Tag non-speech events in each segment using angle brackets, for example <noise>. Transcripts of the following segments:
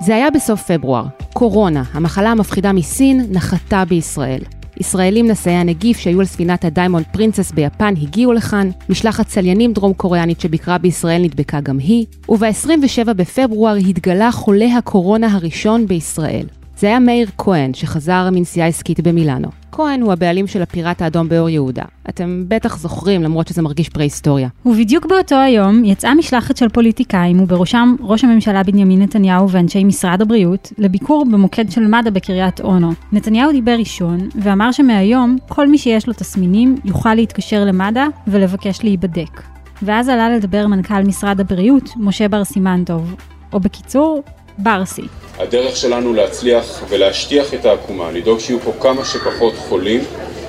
זה היה בסוף פברואר. קורונה, המחלה המפחידה מסין, נחתה בישראל. ישראלים נשאי הנגיף שהיו על ספינת הדיימונד פרינסס ביפן הגיעו לכאן, משלחת צליינים דרום קוריאנית שביקרה בישראל נדבקה גם היא, וב-27 בפברואר התגלה חולה הקורונה הראשון בישראל. זה היה מאיר כהן, שחזר מנסיעה עסקית במילאנו. כהן הוא הבעלים של הפיראט האדום באור יהודה. אתם בטח זוכרים, למרות שזה מרגיש פרה-היסטוריה. ובדיוק באותו היום יצאה משלחת של פוליטיקאים, ובראשם ראש הממשלה בנימין נתניהו ואנשי משרד הבריאות, לביקור במוקד של מד"א בקריית אונו. נתניהו דיבר ראשון, ואמר שמהיום כל מי שיש לו תסמינים יוכל להתקשר למד"א ולבקש להיבדק. ואז עלה לדבר מנכ"ל משרד הבריאות, משה בר סימן-טוב, או בקיצור, ברסי. הדרך שלנו להצליח ולהשטיח את העקומה, לדאוג שיהיו פה כמה שפחות חולים,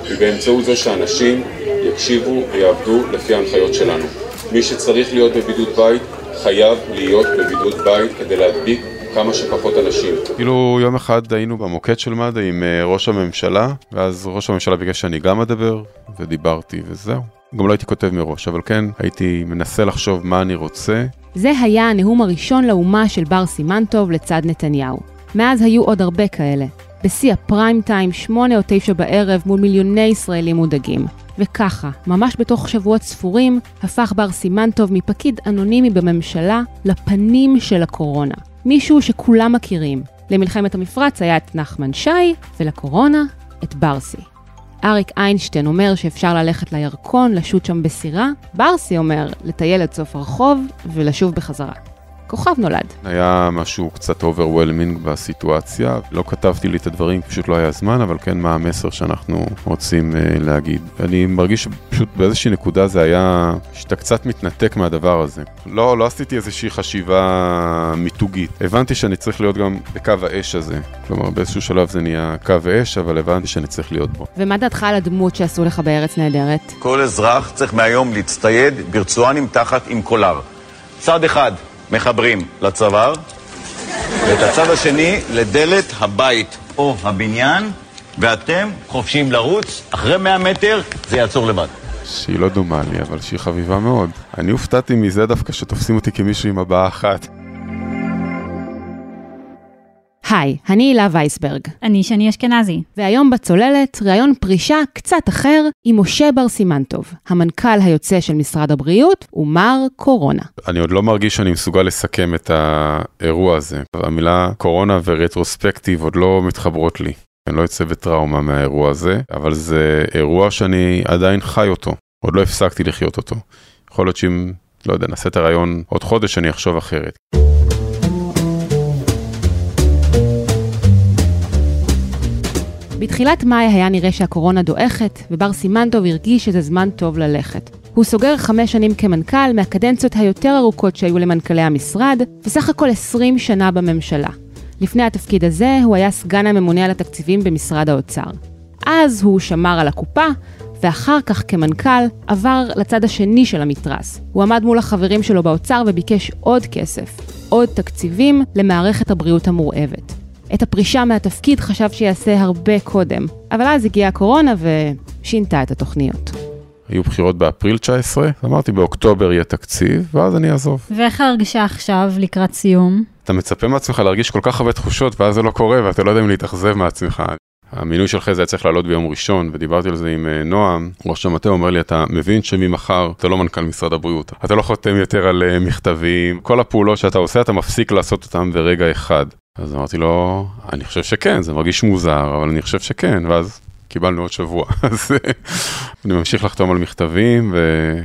היא באמצעות זה שאנשים יקשיבו ויעבדו לפי ההנחיות שלנו. מי שצריך להיות בבידוד בית, חייב להיות בבידוד בית כדי להדביק כמה שפחות אנשים. כאילו יום אחד היינו במוקד של מד"א עם אה, ראש הממשלה, ואז ראש הממשלה ביקש שאני גם אדבר, ודיברתי וזהו. גם לא הייתי כותב מראש, אבל כן הייתי מנסה לחשוב מה אני רוצה. זה היה הנאום הראשון לאומה של בר סימנטוב לצד נתניהו. מאז היו עוד הרבה כאלה. בשיא הפריים טיים, שמונה או תשע בערב, מול מיליוני ישראלים מודאגים. וככה, ממש בתוך שבועות ספורים, הפך בר סימנטוב מפקיד אנונימי בממשלה לפנים של הקורונה. מישהו שכולם מכירים. למלחמת המפרץ היה את נחמן שי, ולקורונה, את ברסי. אריק איינשטיין אומר שאפשר ללכת לירקון, לשוט שם בסירה, ברסי אומר לטייל עד סוף הרחוב ולשוב בחזרה. כוכב נולד. היה משהו קצת overwhelming בסיטואציה, לא כתבתי לי את הדברים, פשוט לא היה זמן, אבל כן מה המסר שאנחנו רוצים uh, להגיד. אני מרגיש שפשוט באיזושהי נקודה זה היה, שאתה קצת מתנתק מהדבר הזה. לא, לא עשיתי איזושהי חשיבה מיתוגית. הבנתי שאני צריך להיות גם בקו האש הזה. כלומר, באיזשהו שלב זה נהיה קו אש, אבל הבנתי שאני צריך להיות בו. ומה דעתך על הדמות שעשו לך בארץ נהדרת? כל אזרח צריך מהיום להצטייד ברצוענים תחת עם קולר. צד אחד, מחברים לצוואר, ואת הצד השני לדלת הבית או הבניין, ואתם חופשיים לרוץ, אחרי 100 מטר זה יעצור לבד. שהיא לא דומה לי, אבל שהיא חביבה מאוד. אני הופתעתי מזה דווקא שתופסים אותי כמישהו עם הבעה אחת. היי, אני הילה וייסברג. אני שני אשכנזי. והיום בצוללת, ראיון פרישה קצת אחר עם משה בר סימנטוב, המנכ"ל היוצא של משרד הבריאות ומר קורונה. אני עוד לא מרגיש שאני מסוגל לסכם את האירוע הזה. המילה קורונה ורטרוספקטיב עוד לא מתחברות לי. אני לא יוצא בטראומה מהאירוע הזה, אבל זה אירוע שאני עדיין חי אותו. עוד לא הפסקתי לחיות אותו. יכול להיות שאם, לא יודע, נעשה את הרעיון עוד חודש, אני אחשוב אחרת. בתחילת מאי היה נראה שהקורונה דועכת, ובר סימנטוב הרגיש שזה זמן טוב ללכת. הוא סוגר חמש שנים כמנכ"ל מהקדנציות היותר ארוכות שהיו למנכ"לי המשרד, וסך הכל 20 שנה בממשלה. לפני התפקיד הזה הוא היה סגן הממונה על התקציבים במשרד האוצר. אז הוא שמר על הקופה, ואחר כך כמנכ"ל עבר לצד השני של המתרס. הוא עמד מול החברים שלו באוצר וביקש עוד כסף, עוד תקציבים למערכת הבריאות המורעבת. את הפרישה מהתפקיד חשב שיעשה הרבה קודם, אבל אז הגיעה הקורונה ושינתה את התוכניות. היו בחירות באפריל 19, אמרתי באוקטובר יהיה תקציב, ואז אני אעזוב. ואיך ההרגשה עכשיו לקראת סיום? אתה מצפה מעצמך להרגיש כל כך הרבה תחושות, ואז זה לא קורה, ואתה לא יודע אם להתאכזב מעצמך. המינוי שלך זה היה צריך לעלות ביום ראשון, ודיברתי על זה עם אה, נועם, ראש המטה אומר לי, אתה מבין שממחר אתה לא מנכ"ל משרד הבריאות, אתה לא חותם יותר על אה, מכתבים, כל הפעולות שאתה עושה אתה מפסיק לעשות אותם ברגע אחד. אז אמרתי לו, אני חושב שכן, זה מרגיש מוזר, אבל אני חושב שכן, ואז קיבלנו עוד שבוע. <laughs> אז אני ממשיך לחתום על מכתבים,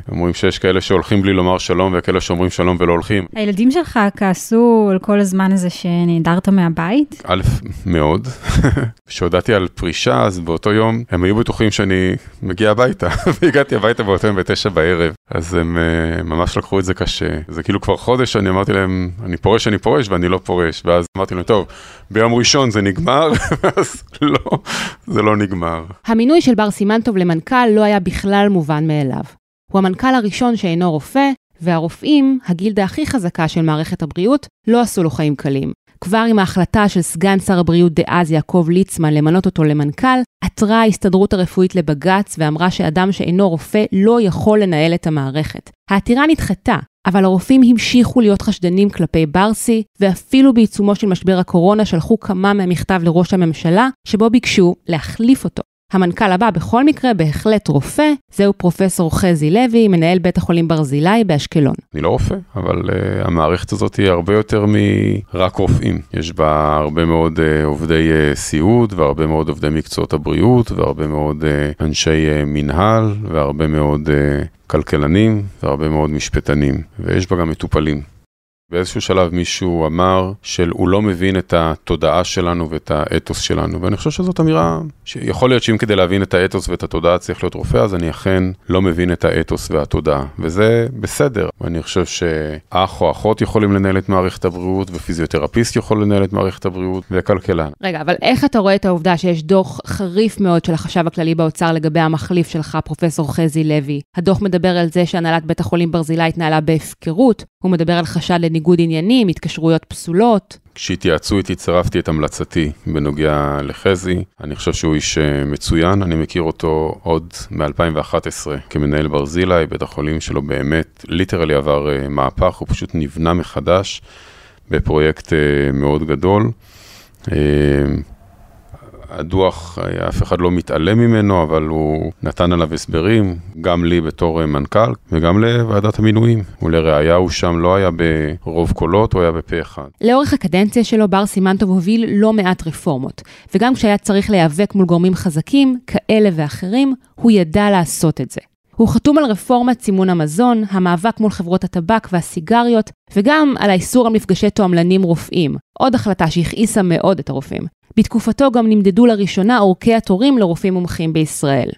ואומרים שיש כאלה שהולכים בלי לומר שלום, וכאלה שאומרים שלום ולא הולכים. הילדים שלך כעסו על כל הזמן הזה שנעדרת מהבית? א', מאוד. <laughs> כשהודעתי על פרישה, אז באותו יום הם היו בטוחים שאני מגיע הביתה, <laughs> והגעתי הביתה באותו יום בתשע בערב, אז הם uh, ממש לקחו את זה קשה. זה כאילו כבר חודש שאני אמרתי להם, אני פורש, אני פורש, ואני לא פורש. ואז אמרתי להם, טוב, ביום ראשון זה נגמר, ואז לא, זה לא נגמר. המינוי של בר סימנטוב למנכ"ל לא היה בכלל מובן מאליו. הוא המנכ"ל הראשון שאינו רופא, והרופאים, הגילדה הכי חזקה של מערכת הבריאות, לא עשו לו חיים קלים. כבר עם ההחלטה של סגן שר הבריאות דאז יעקב ליצמן למנות אותו למנכ"ל, עתרה ההסתדרות הרפואית לבג"ץ ואמרה שאדם שאינו רופא לא יכול לנהל את המערכת. העתירה נדחתה, אבל הרופאים המשיכו להיות חשדנים כלפי ברסי, ואפילו בעיצומו של משבר הקורונה שלחו כמה מהמכתב לראש הממשלה, שבו ביקשו להחליף אותו. המנכ"ל הבא בכל מקרה בהחלט רופא, זהו פרופסור חזי לוי, מנהל בית החולים ברזילי באשקלון. אני לא רופא, אבל uh, המערכת הזאת היא הרבה יותר מרק רופאים. יש בה הרבה מאוד uh, עובדי uh, סיעוד, והרבה מאוד עובדי מקצועות הבריאות, והרבה מאוד uh, אנשי uh, מנהל, והרבה מאוד uh, כלכלנים, והרבה מאוד משפטנים, ויש בה גם מטופלים. באיזשהו שלב מישהו אמר שהוא לא מבין את התודעה שלנו ואת האתוס שלנו, ואני חושב שזאת אמירה שיכול להיות שאם כדי להבין את האתוס ואת התודעה צריך להיות רופא, אז אני אכן לא מבין את האתוס והתודעה, וזה בסדר. ואני חושב שאח או אחות יכולים לנהל את מערכת הבריאות, ופיזיותרפיסט יכול לנהל את מערכת הבריאות, וכלכלן. רגע, אבל איך אתה רואה את העובדה שיש דוח חריף מאוד של החשב הכללי באוצר לגבי המחליף שלך, פרופסור חזי לוי? הדוח מדבר על זה שהנהלת בית החולים ברזילי התנהלה בהפקרות, הוא מדבר על חשד לניגוד עניינים, התקשרויות פסולות. כשהתייעצו איתי צירפתי את המלצתי בנוגע לחזי. אני חושב שהוא איש אה, מצוין, אני מכיר אותו עוד מ-2011 כמנהל ברזילי, בית החולים שלו באמת ליטרלי עבר אה, מהפך, הוא פשוט נבנה מחדש בפרויקט אה, מאוד גדול. הדוח, אף אחד לא מתעלם ממנו, אבל הוא נתן עליו הסברים, גם לי בתור מנכ"ל וגם לוועדת המינויים. ולראיה הוא שם לא היה ברוב קולות, הוא היה בפה אחד. לאורך הקדנציה שלו, בר סימנטוב הוביל לא מעט רפורמות, וגם כשהיה צריך להיאבק מול גורמים חזקים, כאלה ואחרים, הוא ידע לעשות את זה. הוא חתום על רפורמת סימון המזון, המאבק מול חברות הטבק והסיגריות, וגם על האיסור על מפגשי תועמלנים רופאים, עוד החלטה שהכעיסה מאוד את הרופאים. בתקופתו גם נמדדו לראשונה אורכי התורים לרופאים מומחים בישראל.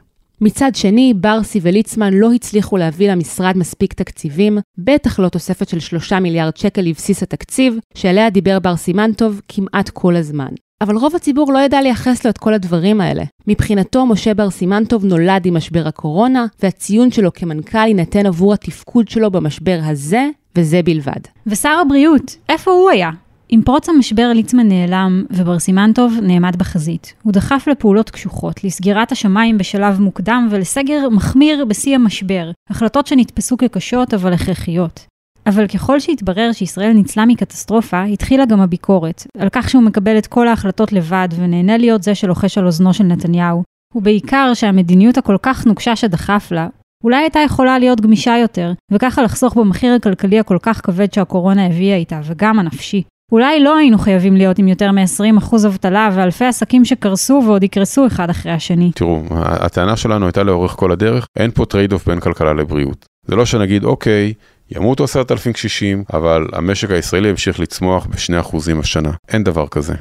מצד שני, ברסי וליצמן לא הצליחו להביא למשרד מספיק תקציבים, בטח לא תוספת של 3 מיליארד שקל לבסיס התקציב, שעליה דיבר בר סימנטוב כמעט כל הזמן. אבל רוב הציבור לא ידע לייחס לו את כל הדברים האלה. מבחינתו, משה בר סימנטוב נולד עם משבר הקורונה, והציון שלו כמנכ"ל יינתן עבור התפקוד שלו במשבר הזה, וזה בלבד. ושר הבריאות, איפה הוא היה? עם פרוץ המשבר ליצמן נעלם ובר סימנטוב נעמד בחזית. הוא דחף לפעולות קשוחות, לסגירת השמיים בשלב מוקדם ולסגר מחמיר בשיא המשבר, החלטות שנתפסו כקשות אבל הכרחיות. אבל ככל שהתברר שישראל ניצלה מקטסטרופה, התחילה גם הביקורת, על כך שהוא מקבל את כל ההחלטות לבד ונהנה להיות זה שלוחש על אוזנו של נתניהו, ובעיקר שהמדיניות הכל כך נוקשה שדחף לה, אולי הייתה יכולה להיות גמישה יותר, וככה לחסוך במחיר הכלכלי הכל כך כבד שהקורונה הביאה איתה, וגם הנפשי. אולי לא היינו חייבים להיות עם יותר מ-20% אבטלה ואלפי עסקים שקרסו ועוד יקרסו אחד אחרי השני. תראו, הטענה שלנו הייתה לאורך כל הדרך, אין פה trade off בין כלכלה לבריאות. זה לא שנגיד, אוקיי, ימותו עשרת אלפים קשישים, אבל המשק הישראלי ימשיך לצמוח ב-2% השנה. אין דבר כזה.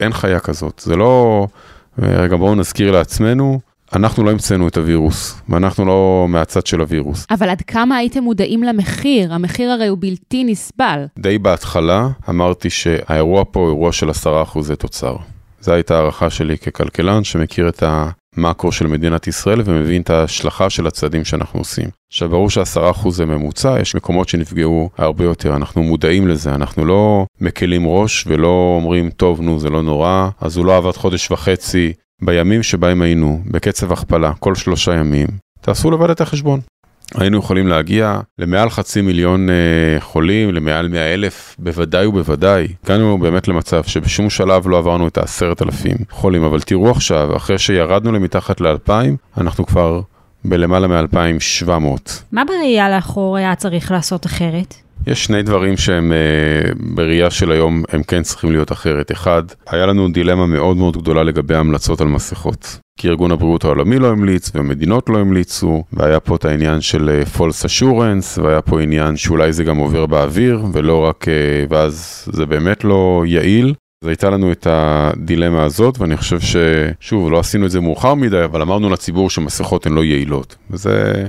אין חיה כזאת. זה לא... רגע, בואו נזכיר לעצמנו, אנחנו לא המצאנו את הווירוס, ואנחנו לא מהצד של הווירוס. אבל עד כמה הייתם מודעים למחיר? המחיר הרי הוא בלתי נסבל. די בהתחלה אמרתי שהאירוע פה הוא אירוע של 10% תוצר. זו הייתה הערכה שלי ככלכלן שמכיר את המאקרו של מדינת ישראל ומבין את ההשלכה של הצעדים שאנחנו עושים. עכשיו ברור שעשרה אחוז זה ממוצע, יש מקומות שנפגעו הרבה יותר, אנחנו מודעים לזה, אנחנו לא מקלים ראש ולא אומרים טוב נו זה לא נורא, אז הוא לא עבד חודש וחצי, בימים שבהם היינו בקצב הכפלה כל שלושה ימים, תעשו לבד את החשבון. היינו יכולים להגיע למעל חצי מיליון אה, חולים, למעל מאה אלף, בוודאי ובוודאי. הגענו באמת למצב שבשום שלב לא עברנו את העשרת אלפים חולים, אבל תראו עכשיו, אחרי שירדנו למתחת לאלפיים, אנחנו כבר בלמעלה מ-2,700. מה בראייה לאחור היה צריך לעשות אחרת? יש שני דברים שהם uh, בראייה של היום הם כן צריכים להיות אחרת. אחד, היה לנו דילמה מאוד מאוד גדולה לגבי המלצות על מסכות. כי ארגון הבריאות העולמי לא המליץ והמדינות לא המליצו, והיה פה את העניין של uh, false assurance, והיה פה עניין שאולי זה גם עובר באוויר, ולא רק, uh, ואז זה באמת לא יעיל. אז הייתה לנו את הדילמה הזאת, ואני חושב ששוב, לא עשינו את זה מאוחר מדי, אבל אמרנו לציבור שמסכות הן לא יעילות, וזה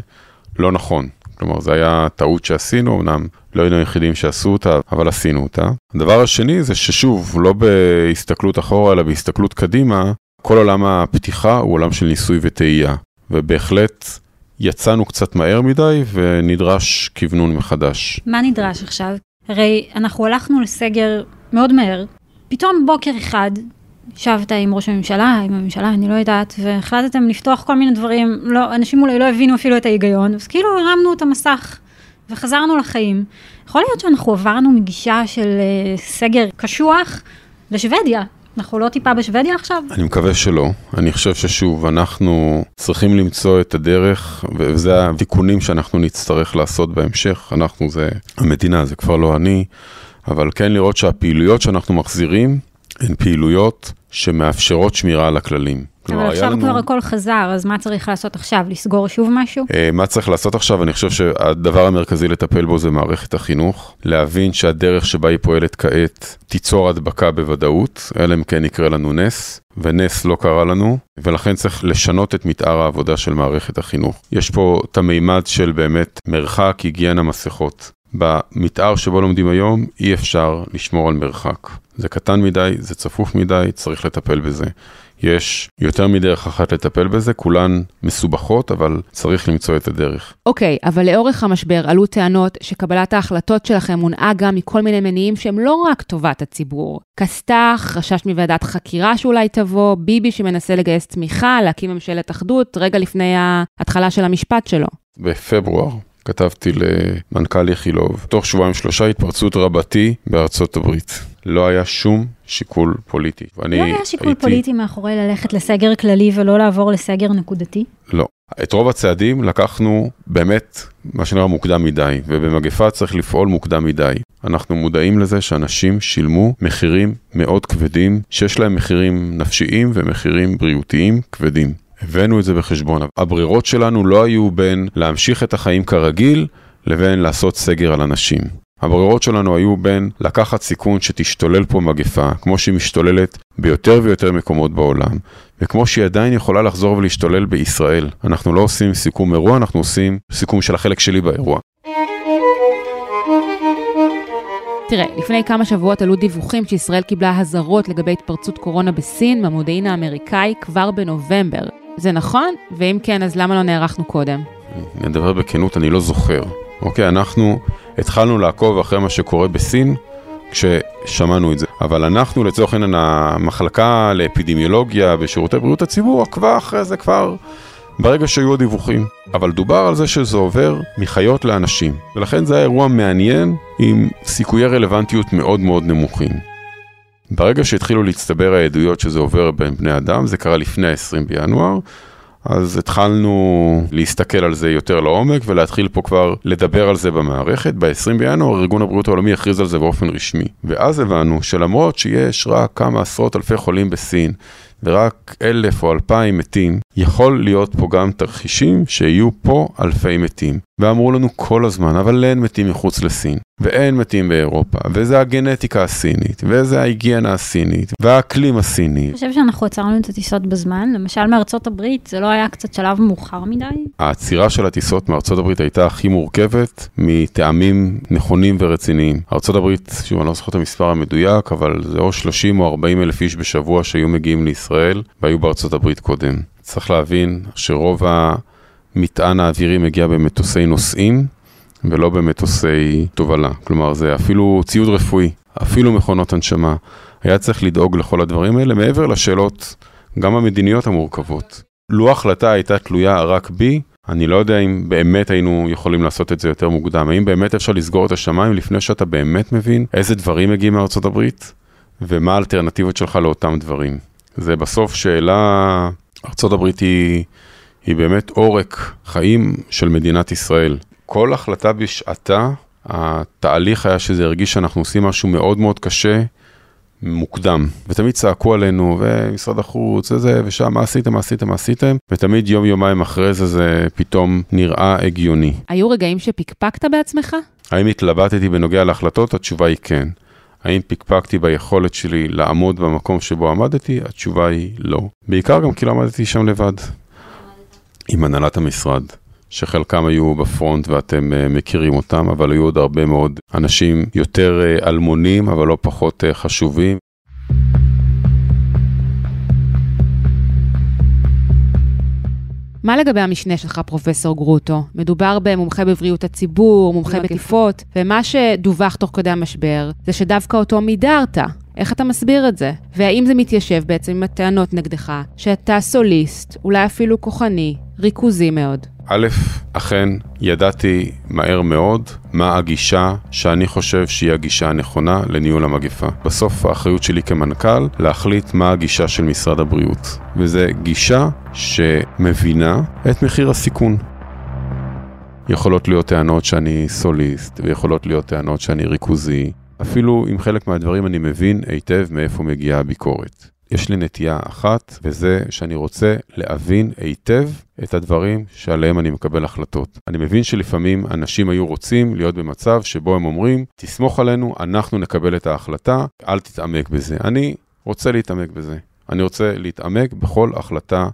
לא נכון. כלומר, זו הייתה טעות שעשינו, אמנם לא היינו היחידים שעשו אותה, אבל עשינו אותה. הדבר השני זה ששוב, לא בהסתכלות אחורה, אלא בהסתכלות קדימה, כל עולם הפתיחה הוא עולם של ניסוי וטעייה. ובהחלט יצאנו קצת מהר מדי ונדרש כוונון מחדש. מה נדרש עכשיו? הרי אנחנו הלכנו לסגר מאוד מהר, פתאום בוקר אחד ישבת עם ראש הממשלה, עם הממשלה, אני לא יודעת, והחלטתם לפתוח כל מיני דברים, לא, אנשים אולי לא הבינו אפילו את ההיגיון, אז כאילו הרמנו את המסך וחזרנו לחיים. יכול להיות שאנחנו עברנו מגישה של אה, סגר קשוח לשוודיה. אנחנו לא טיפה בשוודיה עכשיו? אני מקווה שלא. אני חושב ששוב, אנחנו צריכים למצוא את הדרך, וזה התיקונים שאנחנו נצטרך לעשות בהמשך. אנחנו זה המדינה, זה כבר לא אני, אבל כן לראות שהפעילויות שאנחנו מחזירים הן פעילויות שמאפשרות שמירה על הכללים. אבל עכשיו לנו... כבר הכל חזר, אז מה צריך לעשות עכשיו? לסגור שוב משהו? Uh, מה צריך לעשות עכשיו? אני חושב שהדבר המרכזי לטפל בו זה מערכת החינוך. להבין שהדרך שבה היא פועלת כעת תיצור הדבקה בוודאות, אלא אם כן יקרה לנו נס, ונס לא קרה לנו, ולכן צריך לשנות את מתאר העבודה של מערכת החינוך. יש פה את המימד של באמת מרחק, היגיינה, מסכות. במתאר שבו לומדים היום, אי אפשר לשמור על מרחק. זה קטן מדי, זה צפוף מדי, צריך לטפל בזה. יש יותר מדרך אחת לטפל בזה, כולן מסובכות, אבל צריך למצוא את הדרך. אוקיי, okay, אבל לאורך המשבר עלו טענות שקבלת ההחלטות שלכם מונעה גם מכל מיני מניעים שהם לא רק טובת הציבור. כסת"ח, חשש מוועדת חקירה שאולי תבוא, ביבי שמנסה לגייס תמיכה, להקים ממשלת אחדות, רגע לפני ההתחלה של המשפט שלו. בפברואר כתבתי למנכ"ל יחילוב, תוך שבועיים שלושה התפרצות רבתי בארצות הברית. לא היה שום שיקול פוליטי. לא היה שיקול הייתי... פוליטי מאחורי ללכת לסגר כללי ולא לעבור לסגר נקודתי? לא. את רוב הצעדים לקחנו באמת, מה שנראה מוקדם מדי, ובמגפה צריך לפעול מוקדם מדי. אנחנו מודעים לזה שאנשים שילמו מחירים מאוד כבדים, שיש להם מחירים נפשיים ומחירים בריאותיים כבדים. הבאנו את זה בחשבון. הברירות שלנו לא היו בין להמשיך את החיים כרגיל, לבין לעשות סגר על אנשים. הברירות שלנו היו בין לקחת סיכון שתשתולל פה מגפה, כמו שהיא משתוללת ביותר ויותר מקומות בעולם, וכמו שהיא עדיין יכולה לחזור ולהשתולל בישראל. אנחנו לא עושים סיכום אירוע, אנחנו עושים סיכום של החלק שלי באירוע. תראה, לפני כמה שבועות עלו דיווחים שישראל קיבלה אזהרות לגבי התפרצות קורונה בסין מהמודיעין האמריקאי כבר בנובמבר. זה נכון? ואם כן, אז למה לא נערכנו קודם? אני אדבר בכנות, אני לא זוכר. אוקיי, אנחנו התחלנו לעקוב אחרי מה שקורה בסין כששמענו את זה. אבל אנחנו, לצורך העניין, המחלקה לאפידמיולוגיה בשירותי בריאות הציבור עקבה אחרי זה כבר ברגע שהיו הדיווחים. אבל דובר על זה שזה עובר מחיות לאנשים. ולכן זה היה אירוע מעניין עם סיכויי רלוונטיות מאוד מאוד נמוכים. ברגע שהתחילו להצטבר העדויות שזה עובר בין בני אדם, זה קרה לפני ה-20 בינואר, אז התחלנו להסתכל על זה יותר לעומק ולהתחיל פה כבר לדבר על זה במערכת. ב-20 בינואר ארגון הבריאות העולמי הכריז על זה באופן רשמי. ואז הבנו שלמרות שיש רק כמה עשרות אלפי חולים בסין, ורק אלף או אלפיים מתים, יכול להיות פה גם תרחישים שיהיו פה אלפי מתים. ואמרו לנו כל הזמן, אבל אין מתים מחוץ לסין, ואין מתים באירופה, וזה הגנטיקה הסינית, וזה ההיגיינה הסינית, והאקלים הסיני. אני חושב שאנחנו עצרנו את הטיסות בזמן, למשל מארצות הברית, זה לא היה קצת שלב מאוחר מדי? העצירה של הטיסות מארצות הברית הייתה הכי מורכבת, מטעמים נכונים ורציניים. ארצות הברית, שוב, אני לא זוכר את המספר המדויק, אבל זה או 30 או 40 אלף איש בשבוע שהיו מגיעים לישראל, והיו בארצות הברית קודם. צריך להבין שרוב ה... המטען האווירי מגיע במטוסי נוסעים ולא במטוסי תובלה. כלומר, זה אפילו ציוד רפואי, אפילו מכונות הנשמה. היה צריך לדאוג לכל הדברים האלה, מעבר לשאלות, גם המדיניות המורכבות. לו ההחלטה הייתה תלויה רק בי, אני לא יודע אם באמת היינו יכולים לעשות את זה יותר מוקדם. האם באמת אפשר לסגור את השמיים לפני שאתה באמת מבין איזה דברים מגיעים מארצות הברית, ומה האלטרנטיבות שלך לאותם דברים. זה בסוף שאלה, ארצות הברית היא... היא באמת עורק חיים של מדינת ישראל. כל החלטה בשעתה, התהליך היה שזה הרגיש שאנחנו עושים משהו מאוד מאוד קשה, מוקדם. ותמיד צעקו עלינו, ומשרד החוץ, וזה, ושם, מה עשיתם, מה עשיתם, מה עשיתם, ותמיד יום-יומיים אחרי זה, זה פתאום נראה הגיוני. היו רגעים שפקפקת בעצמך? האם התלבטתי בנוגע להחלטות? התשובה היא כן. האם פקפקתי ביכולת שלי לעמוד במקום שבו עמדתי? התשובה היא לא. בעיקר גם כי לא עמדתי שם לבד. עם הנהלת המשרד, שחלקם היו בפרונט ואתם uh, מכירים אותם, אבל היו עוד הרבה מאוד אנשים יותר uh, אלמונים, אבל לא פחות uh, חשובים. מה לגבי המשנה שלך, פרופסור גרוטו? מדובר במומחה בבריאות הציבור, מומחה בתקיפות, ומה שדווח תוך כדי המשבר, זה שדווקא אותו מידרת. איך אתה מסביר את זה? והאם זה מתיישב בעצם עם הטענות נגדך, שאתה סוליסט, אולי אפילו כוחני, ריכוזי מאוד? א', אכן, ידעתי מהר מאוד מה הגישה שאני חושב שהיא הגישה הנכונה לניהול המגפה. בסוף האחריות שלי כמנכ"ל להחליט מה הגישה של משרד הבריאות. וזו גישה שמבינה את מחיר הסיכון. יכולות להיות טענות שאני סוליסט, ויכולות להיות טענות שאני ריכוזי. אפילו עם חלק מהדברים אני מבין היטב מאיפה מגיעה הביקורת. יש לי נטייה אחת, וזה שאני רוצה להבין היטב את הדברים שעליהם אני מקבל החלטות. אני מבין שלפעמים אנשים היו רוצים להיות במצב שבו הם אומרים, תסמוך עלינו, אנחנו נקבל את ההחלטה, אל תתעמק בזה. אני רוצה להתעמק בזה. אני רוצה להתעמק בכל החלטה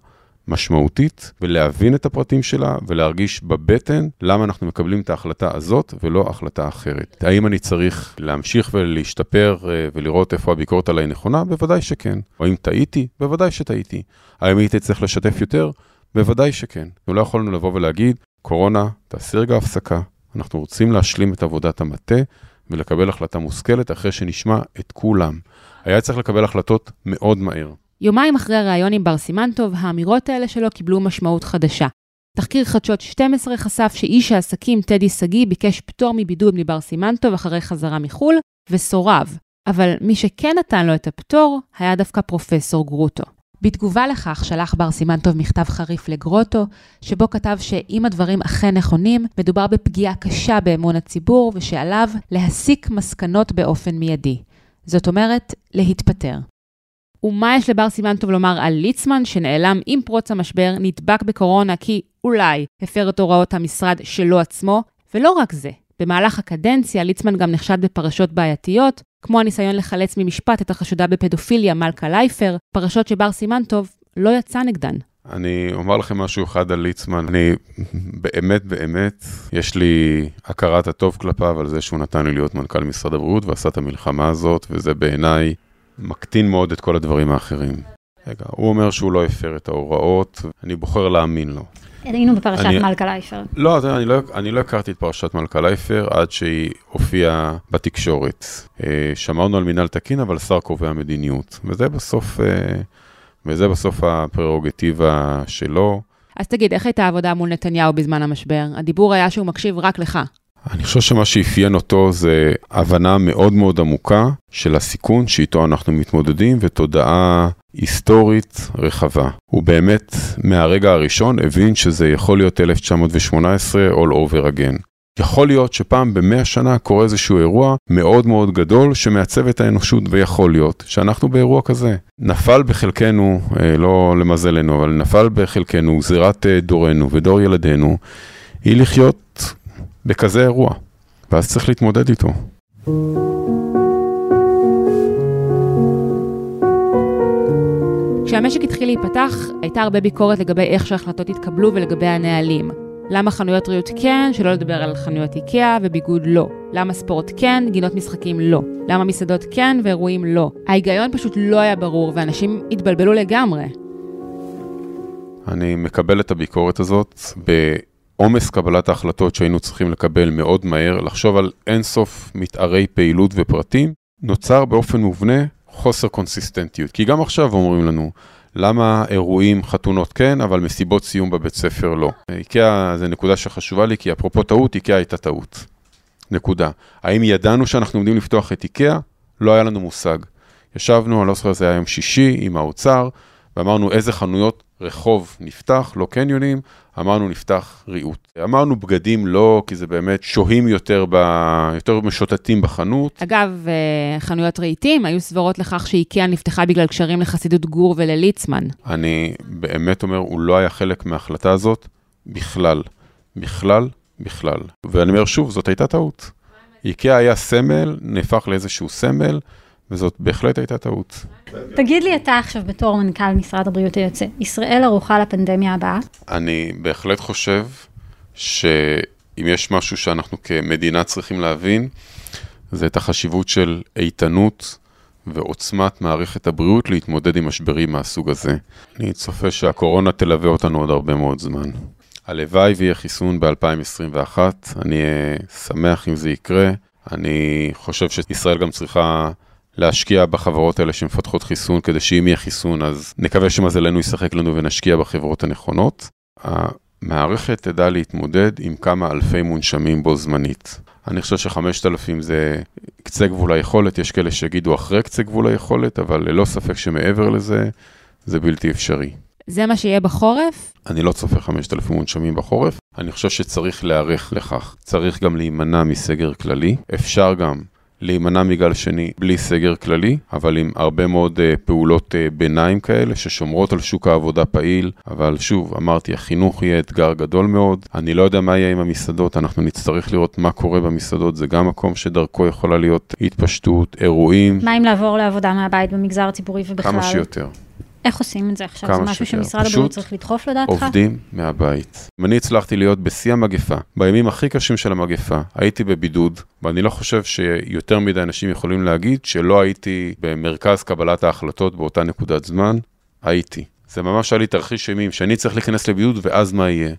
משמעותית ולהבין את הפרטים שלה ולהרגיש בבטן למה אנחנו מקבלים את ההחלטה הזאת ולא החלטה אחרת. האם אני צריך להמשיך ולהשתפר אה, ולראות איפה הביקורת עליי נכונה? בוודאי שכן. האם טעיתי? בוודאי שטעיתי. האם הייתי צריך לשתף יותר? בוודאי שכן. אנחנו לא יכולנו לבוא ולהגיד, קורונה, תעשי רגע הפסקה. אנחנו רוצים להשלים את עבודת המטה ולקבל החלטה מושכלת אחרי שנשמע את כולם. היה צריך לקבל החלטות מאוד מהר. יומיים אחרי הריאיון עם בר סימנטוב, האמירות האלה שלו קיבלו משמעות חדשה. תחקיר חדשות 12 חשף שאיש העסקים טדי שגיא ביקש פטור מבידוד מבר סימנטוב אחרי חזרה מחו"ל, וסורב. אבל מי שכן נתן לו את הפטור, היה דווקא פרופסור גרוטו. בתגובה לכך שלח בר סימנטוב מכתב חריף לגרוטו, שבו כתב שאם הדברים אכן נכונים, מדובר בפגיעה קשה באמון הציבור, ושעליו להסיק מסקנות באופן מיידי. זאת אומרת, להתפטר. ומה יש לבר סימן טוב לומר על ליצמן, שנעלם עם פרוץ המשבר, נדבק בקורונה כי אולי הפר את הוראות המשרד שלו עצמו? ולא רק זה, במהלך הקדנציה ליצמן גם נחשד בפרשות בעייתיות, כמו הניסיון לחלץ ממשפט את החשודה בפדופיליה מלכה לייפר, פרשות שבר סימן טוב לא יצא נגדן. אני אומר לכם משהו אחד על ליצמן, אני באמת באמת, יש לי הכרת הטוב כלפיו על זה שהוא נתן לי להיות מנכ"ל משרד הבריאות ועשה את המלחמה הזאת, וזה בעיניי מקטין מאוד את כל הדברים האחרים. רגע, הוא אומר שהוא לא הפר את ההוראות, אני בוחר להאמין לו. היינו בפרשת אני... מלכה לייפר. לא, אני לא, אני לא הכרתי את פרשת מלכה לייפר עד שהיא הופיעה בתקשורת. אה, שמרנו על מינהל תקין, אבל שר קובע מדיניות. וזה בסוף, אה, וזה בסוף הפררוגטיבה שלו. אז תגיד, איך הייתה העבודה מול נתניהו בזמן המשבר? הדיבור היה שהוא מקשיב רק לך. אני חושב שמה שאפיין אותו זה הבנה מאוד מאוד עמוקה של הסיכון שאיתו אנחנו מתמודדים ותודעה היסטורית רחבה. הוא באמת מהרגע הראשון הבין שזה יכול להיות 1918 all over again. יכול להיות שפעם במאה שנה קורה איזשהו אירוע מאוד מאוד גדול שמעצב את האנושות, ויכול להיות שאנחנו באירוע כזה. נפל בחלקנו, אה, לא למזלנו, אבל נפל בחלקנו גזירת אה, דורנו ודור ילדינו, היא לחיות בכזה אירוע, ואז צריך להתמודד איתו. כשהמשק התחיל להיפתח, הייתה הרבה ביקורת לגבי איך שההחלטות התקבלו ולגבי הנהלים. למה חנויות ריהוט כן, שלא לדבר על חנויות איקאה וביגוד לא? למה ספורט כן, גינות משחקים לא? למה מסעדות כן ואירועים לא? ההיגיון פשוט לא היה ברור ואנשים התבלבלו לגמרי. אני מקבל את הביקורת הזאת עומס קבלת ההחלטות שהיינו צריכים לקבל מאוד מהר, לחשוב על אינסוף מתארי פעילות ופרטים, נוצר באופן מובנה חוסר קונסיסטנטיות. כי גם עכשיו אומרים לנו, למה אירועים, חתונות כן, אבל מסיבות סיום בבית ספר לא. איקאה זה נקודה שחשובה לי, כי אפרופו טעות, איקאה הייתה טעות. נקודה. האם ידענו שאנחנו עומדים לפתוח את איקאה? לא היה לנו מושג. ישבנו, אני לא זוכר, זה היה יום שישי, עם האוצר, ואמרנו איזה חנויות רחוב נפתח, לא קניונים, אמרנו נפתח ריהוט. אמרנו בגדים לא, כי זה באמת שוהים יותר, ב... יותר משוטטים בחנות. אגב, אה, חנויות רהיטים היו סברות לכך שאיקאה נפתחה בגלל קשרים לחסידות גור ולליצמן. אני באמת אומר, הוא לא היה חלק מההחלטה הזאת בכלל. בכלל, בכלל. ואני אומר שוב, זאת הייתה טעות. איקאה היה סמל, נהפך לאיזשהו סמל. וזאת בהחלט הייתה טעות. תגיד לי אתה עכשיו בתור מנכ"ל משרד הבריאות היוצא, ישראל ערוכה לפנדמיה הבאה? אני בהחלט חושב שאם יש משהו שאנחנו כמדינה צריכים להבין, זה את החשיבות של איתנות ועוצמת מערכת הבריאות להתמודד עם משברים מהסוג הזה. אני צופה שהקורונה תלווה אותנו עוד הרבה מאוד זמן. הלוואי ויהיה חיסון ב-2021, אני שמח אם זה יקרה. אני חושב שישראל גם צריכה להשקיע בחברות האלה שמפתחות חיסון, כדי שאם יהיה חיסון, אז נקווה שמזלנו ישחק לנו ונשקיע בחברות הנכונות. המערכת תדע להתמודד עם כמה אלפי מונשמים בו זמנית. אני חושב שחמשת אלפים זה קצה גבול היכולת, יש כאלה שיגידו אחרי קצה גבול היכולת, אבל ללא ספק שמעבר לזה, זה בלתי אפשרי. זה מה שיהיה בחורף? אני לא צופה 5,000 מונשמים בחורף. אני חושב שצריך להיערך לכך. צריך גם להימנע מסגר כללי. אפשר גם להימנע מגל שני בלי סגר כללי, אבל עם הרבה מאוד uh, פעולות uh, ביניים כאלה ששומרות על שוק העבודה פעיל. אבל שוב, אמרתי, החינוך יהיה אתגר גדול מאוד. אני לא יודע מה יהיה עם המסעדות, אנחנו נצטרך לראות מה קורה במסעדות. זה גם מקום שדרכו יכולה להיות התפשטות, אירועים. מה אם לעבור לעבודה מהבית במגזר הציבורי ובכלל? כמה שיותר. איך עושים את זה עכשיו? זה משהו שיותר. שמשרד הבריאות צריך לדחוף לדעתך? עובדים מהבית. אני הצלחתי להיות בשיא המגפה, בימים הכי קשים של המגפה, הייתי בבידוד, ואני לא חושב שיותר מדי אנשים יכולים להגיד שלא הייתי במרכז קבלת ההחלטות באותה נקודת זמן, הייתי. זה ממש היה לי תרחיש אימים, שאני צריך להיכנס לבידוד ואז מה יהיה.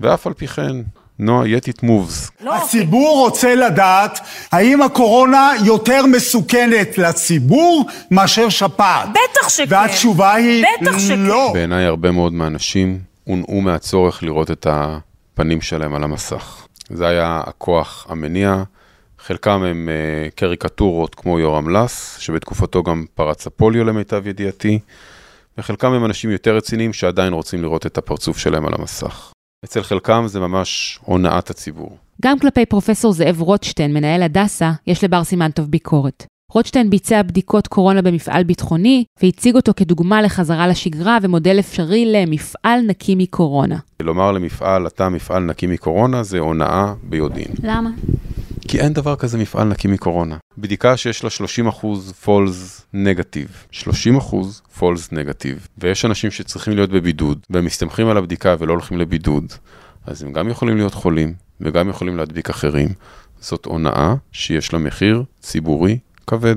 ואף על פי כן, נועה, yet it moves. לא, הציבור רוצה לדעת האם הקורונה יותר מסוכנת לציבור מאשר שפעת. בטח שכן. והתשובה היא בטח שכן. לא. בעיניי הרבה מאוד מהאנשים הונעו מהצורך לראות את הפנים שלהם על המסך. זה היה הכוח המניע. חלקם הם uh, קריקטורות כמו יורם לס, שבתקופתו גם פרץ הפוליו למיטב ידיעתי, וחלקם הם אנשים יותר רציניים שעדיין רוצים לראות את הפרצוף שלהם על המסך. אצל חלקם זה ממש הונאת הציבור. גם כלפי פרופסור זאב רוטשטיין, מנהל הדסה, יש לבר סימן טוב ביקורת. רוטשטיין ביצע בדיקות קורונה במפעל ביטחוני, והציג אותו כדוגמה לחזרה לשגרה ומודל אפשרי למפעל נקי מקורונה. לומר למפעל, אתה מפעל נקי מקורונה, זה הונאה ביודעין. למה? כי אין דבר כזה מפעל נקי מקורונה. בדיקה שיש לה 30% false negative, 30% false negative, ויש אנשים שצריכים להיות בבידוד, והם מסתמכים על הבדיקה ולא הולכים לבידוד, אז הם גם יכולים להיות חולים, וגם יכולים להדביק אחרים. זאת הונאה שיש לה מחיר ציבורי כבד,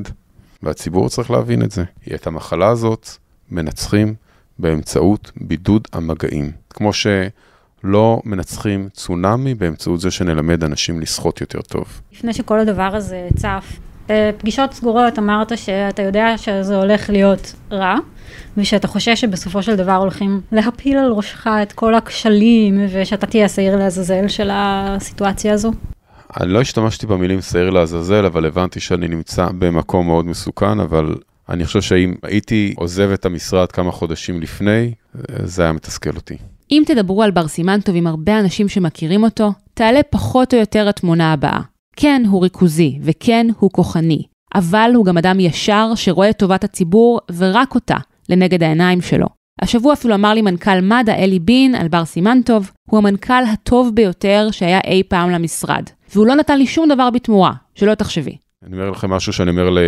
והציבור צריך להבין את זה. את המחלה הזאת מנצחים באמצעות בידוד המגעים. כמו ש... לא מנצחים צונאמי באמצעות זה שנלמד אנשים לשחות יותר טוב. לפני שכל הדבר הזה צף, בפגישות סגורות אמרת שאתה יודע שזה הולך להיות רע, ושאתה חושש שבסופו של דבר הולכים להפיל על ראשך את כל הכשלים, ושאתה תהיה השעיר לעזאזל של הסיטואציה הזו. אני לא השתמשתי במילים שעיר לעזאזל, אבל הבנתי שאני נמצא במקום מאוד מסוכן, אבל אני חושב שאם הייתי עוזב את המשרד כמה חודשים לפני, זה היה מתסכל אותי. אם תדברו על בר סימן טוב עם הרבה אנשים שמכירים אותו, תעלה פחות או יותר התמונה הבאה. כן, הוא ריכוזי, וכן, הוא כוחני, אבל הוא גם אדם ישר שרואה את טובת הציבור ורק אותה לנגד העיניים שלו. השבוע אפילו אמר לי מנכ"ל מד"א אלי בין על בר סימן טוב, הוא המנכ"ל הטוב ביותר שהיה אי פעם למשרד, והוא לא נתן לי שום דבר בתמורה, שלא תחשבי. אני אומר לכם משהו שאני אומר ל...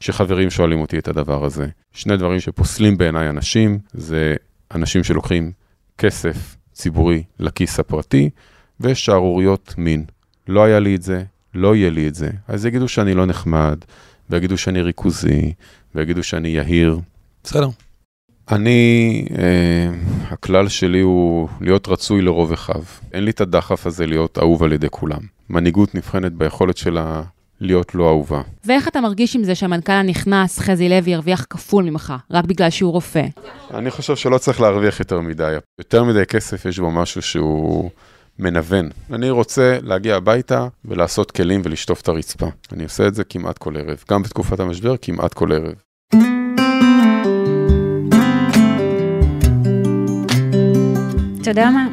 כשחברים שואלים אותי את הדבר הזה. שני דברים שפוסלים בעיניי אנשים, זה אנשים שלוקחים כסף ציבורי לכיס הפרטי, ושערוריות מין. לא היה לי את זה, לא יהיה לי את זה. אז יגידו שאני לא נחמד, ויגידו שאני ריכוזי, ויגידו שאני יהיר. בסדר. אני, אה, הכלל שלי הוא להיות רצוי לרוב אחיו. אין לי את הדחף הזה להיות אהוב על ידי כולם. מנהיגות נבחנת ביכולת שלה להיות לא אהובה. ואיך אתה מרגיש עם זה שהמנכ"ל הנכנס, חזי לוי, ירוויח כפול ממך, רק בגלל שהוא רופא? אני חושב שלא צריך להרוויח יותר מדי. יותר מדי כסף, יש בו משהו שהוא מנוון. אני רוצה להגיע הביתה ולעשות כלים ולשטוף את הרצפה. אני עושה את זה כמעט כל ערב. גם בתקופת המשבר, כמעט כל ערב. אתה יודע מה?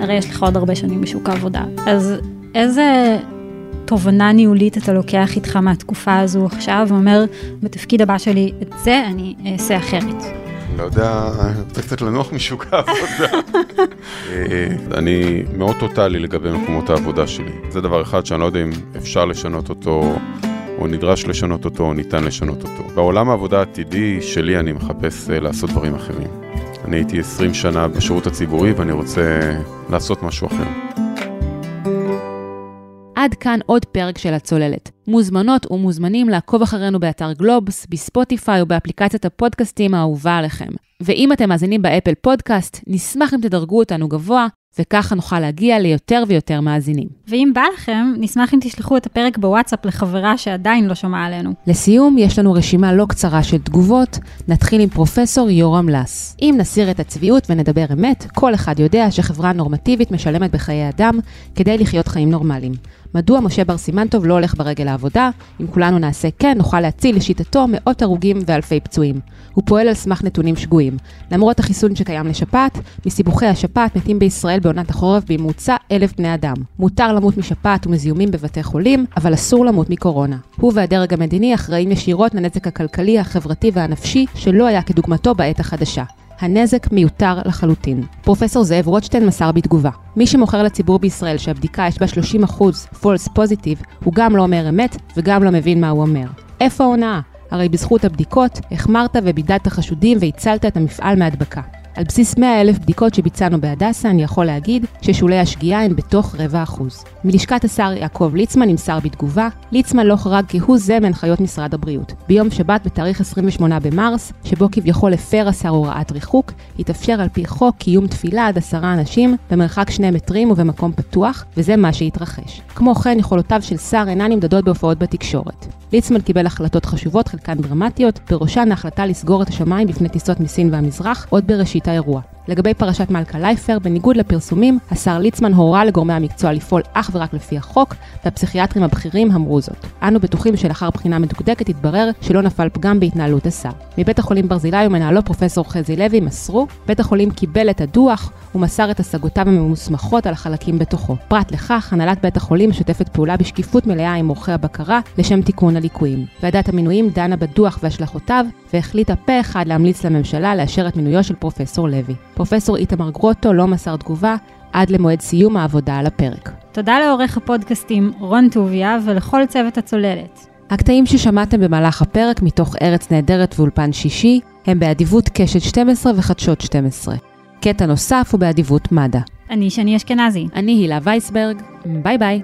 הרי יש לך עוד הרבה שנים בשוק העבודה, אז איזה תובנה ניהולית אתה לוקח איתך מהתקופה הזו עכשיו, ואומר, בתפקיד הבא שלי, את זה אני אעשה אחרת. לא יודע, אני רוצה קצת לנוח משוק העבודה. אה, אני מאוד טוטאלי לגבי מקומות העבודה שלי. זה דבר אחד שאני לא יודע אם אפשר לשנות אותו, או נדרש לשנות אותו, או ניתן לשנות אותו. בעולם העבודה העתידי שלי אני מחפש אה, לעשות דברים אחרים. אני הייתי 20 שנה בשירות הציבורי ואני רוצה לעשות משהו אחר. עד כאן עוד פרק של הצוללת. מוזמנות ומוזמנים לעקוב אחרינו באתר גלובס, בספוטיפיי או באפליקציית הפודקאסטים האהובה עליכם. ואם אתם מאזינים באפל פודקאסט, נשמח אם תדרגו אותנו גבוה, וככה נוכל להגיע ליותר ויותר מאזינים. ואם בא לכם, נשמח אם תשלחו את הפרק בוואטסאפ לחברה שעדיין לא שומעה עלינו. לסיום, יש לנו רשימה לא קצרה של תגובות. נתחיל עם פרופסור יורם לס. אם נסיר את הצביעות ונדבר אמת, כל אחד יודע שחברה נורמטיבית משלמת בחיי אדם כדי לחיות חיים נורמליים. מדוע משה בר סימנטוב לא הולך ברגל לעבודה? אם כולנו נעשה כן, נוכל להציל לשיטתו מאות הרוגים ואלפי פצועים. הוא פועל על סמך נתונים שגויים. למרות החיסון שקיים לשפעת, מסיבוכי השפעת מתים בישראל בעונת החורף בממוצע אלף בני אדם. מותר למות משפעת ומזיהומים בבתי חולים, אבל אסור למות מקורונה. הוא והדרג המדיני אחראים ישירות לנזק הכלכלי, החברתי והנפשי שלא היה כדוגמתו בעת החדשה. הנזק מיותר לחלוטין. פרופסור זאב רוטשטיין מסר בתגובה, מי שמוכר לציבור בישראל שהבדיקה יש בה 30% false positive, הוא גם לא אומר אמת וגם לא מבין מה הוא אומר. איפה ההונאה? הרי בזכות הבדיקות, החמרת ובידדת חשודים והצלת את המפעל מהדבקה. על בסיס 100 אלף בדיקות שביצענו בהדסה, אני יכול להגיד ששולי השגיאה הן בתוך רבע אחוז. מלשכת השר יעקב ליצמן נמסר בתגובה, ליצמן לא חרג כהוא זה מהנחיות משרד הבריאות. ביום שבת בתאריך 28 במרס, שבו כביכול הפר השר הוראת ריחוק, התאפשר על פי חוק קיום תפילה עד עשרה אנשים במרחק שני מטרים ובמקום פתוח, וזה מה שהתרחש. כמו כן, יכולותיו של שר אינן נמדדות בהופעות בתקשורת. ליצמן קיבל החלטות חשובות, חלקן דרמטיות, בראשן ההחלטה לסגור את השמיים בפני טיסות מסין והמזרח, עוד בראשית האירוע. לגבי פרשת מלכה לייפר, בניגוד לפרסומים, השר ליצמן הורה לגורמי המקצוע לפעול אך ורק לפי החוק, והפסיכיאטרים הבכירים אמרו זאת. אנו בטוחים שלאחר בחינה מדוקדקת יתברר שלא נפל פגם בהתנהלות השר. מבית החולים ברזילי ומנהלו פרופסור חזי לוי מסרו, בית החולים קיבל את הדוח ומסר את השגותיו הממוסמכות על החלקים בתוכו. פרט לכך, הנהלת בית החולים משתפת פעולה בשקיפות מלאה עם עורכי הבקרה לשם תיקון הליקויים. ועדת המינויים דנה בדוח והשלכותיו, והחליטה פה אחד להמליץ לממשלה לאשר את מינויו של פרופסור לוי. פרופסור איתמר גרוטו לא מסר תגובה עד למועד סיום העבודה על הפרק. תודה לעורך הפודקאסטים רון טוביה ולכל צוות הצוללת. הקטעים ששמעתם במהלך הפרק מתוך ארץ נהדרת ואולפן שישי הם באדיבות קשת 12 וחדשות 12. קטע נוסף הוא באדיבות מד"א. אני שני אשכנזי. אני הילה וייסברג, ביי ביי.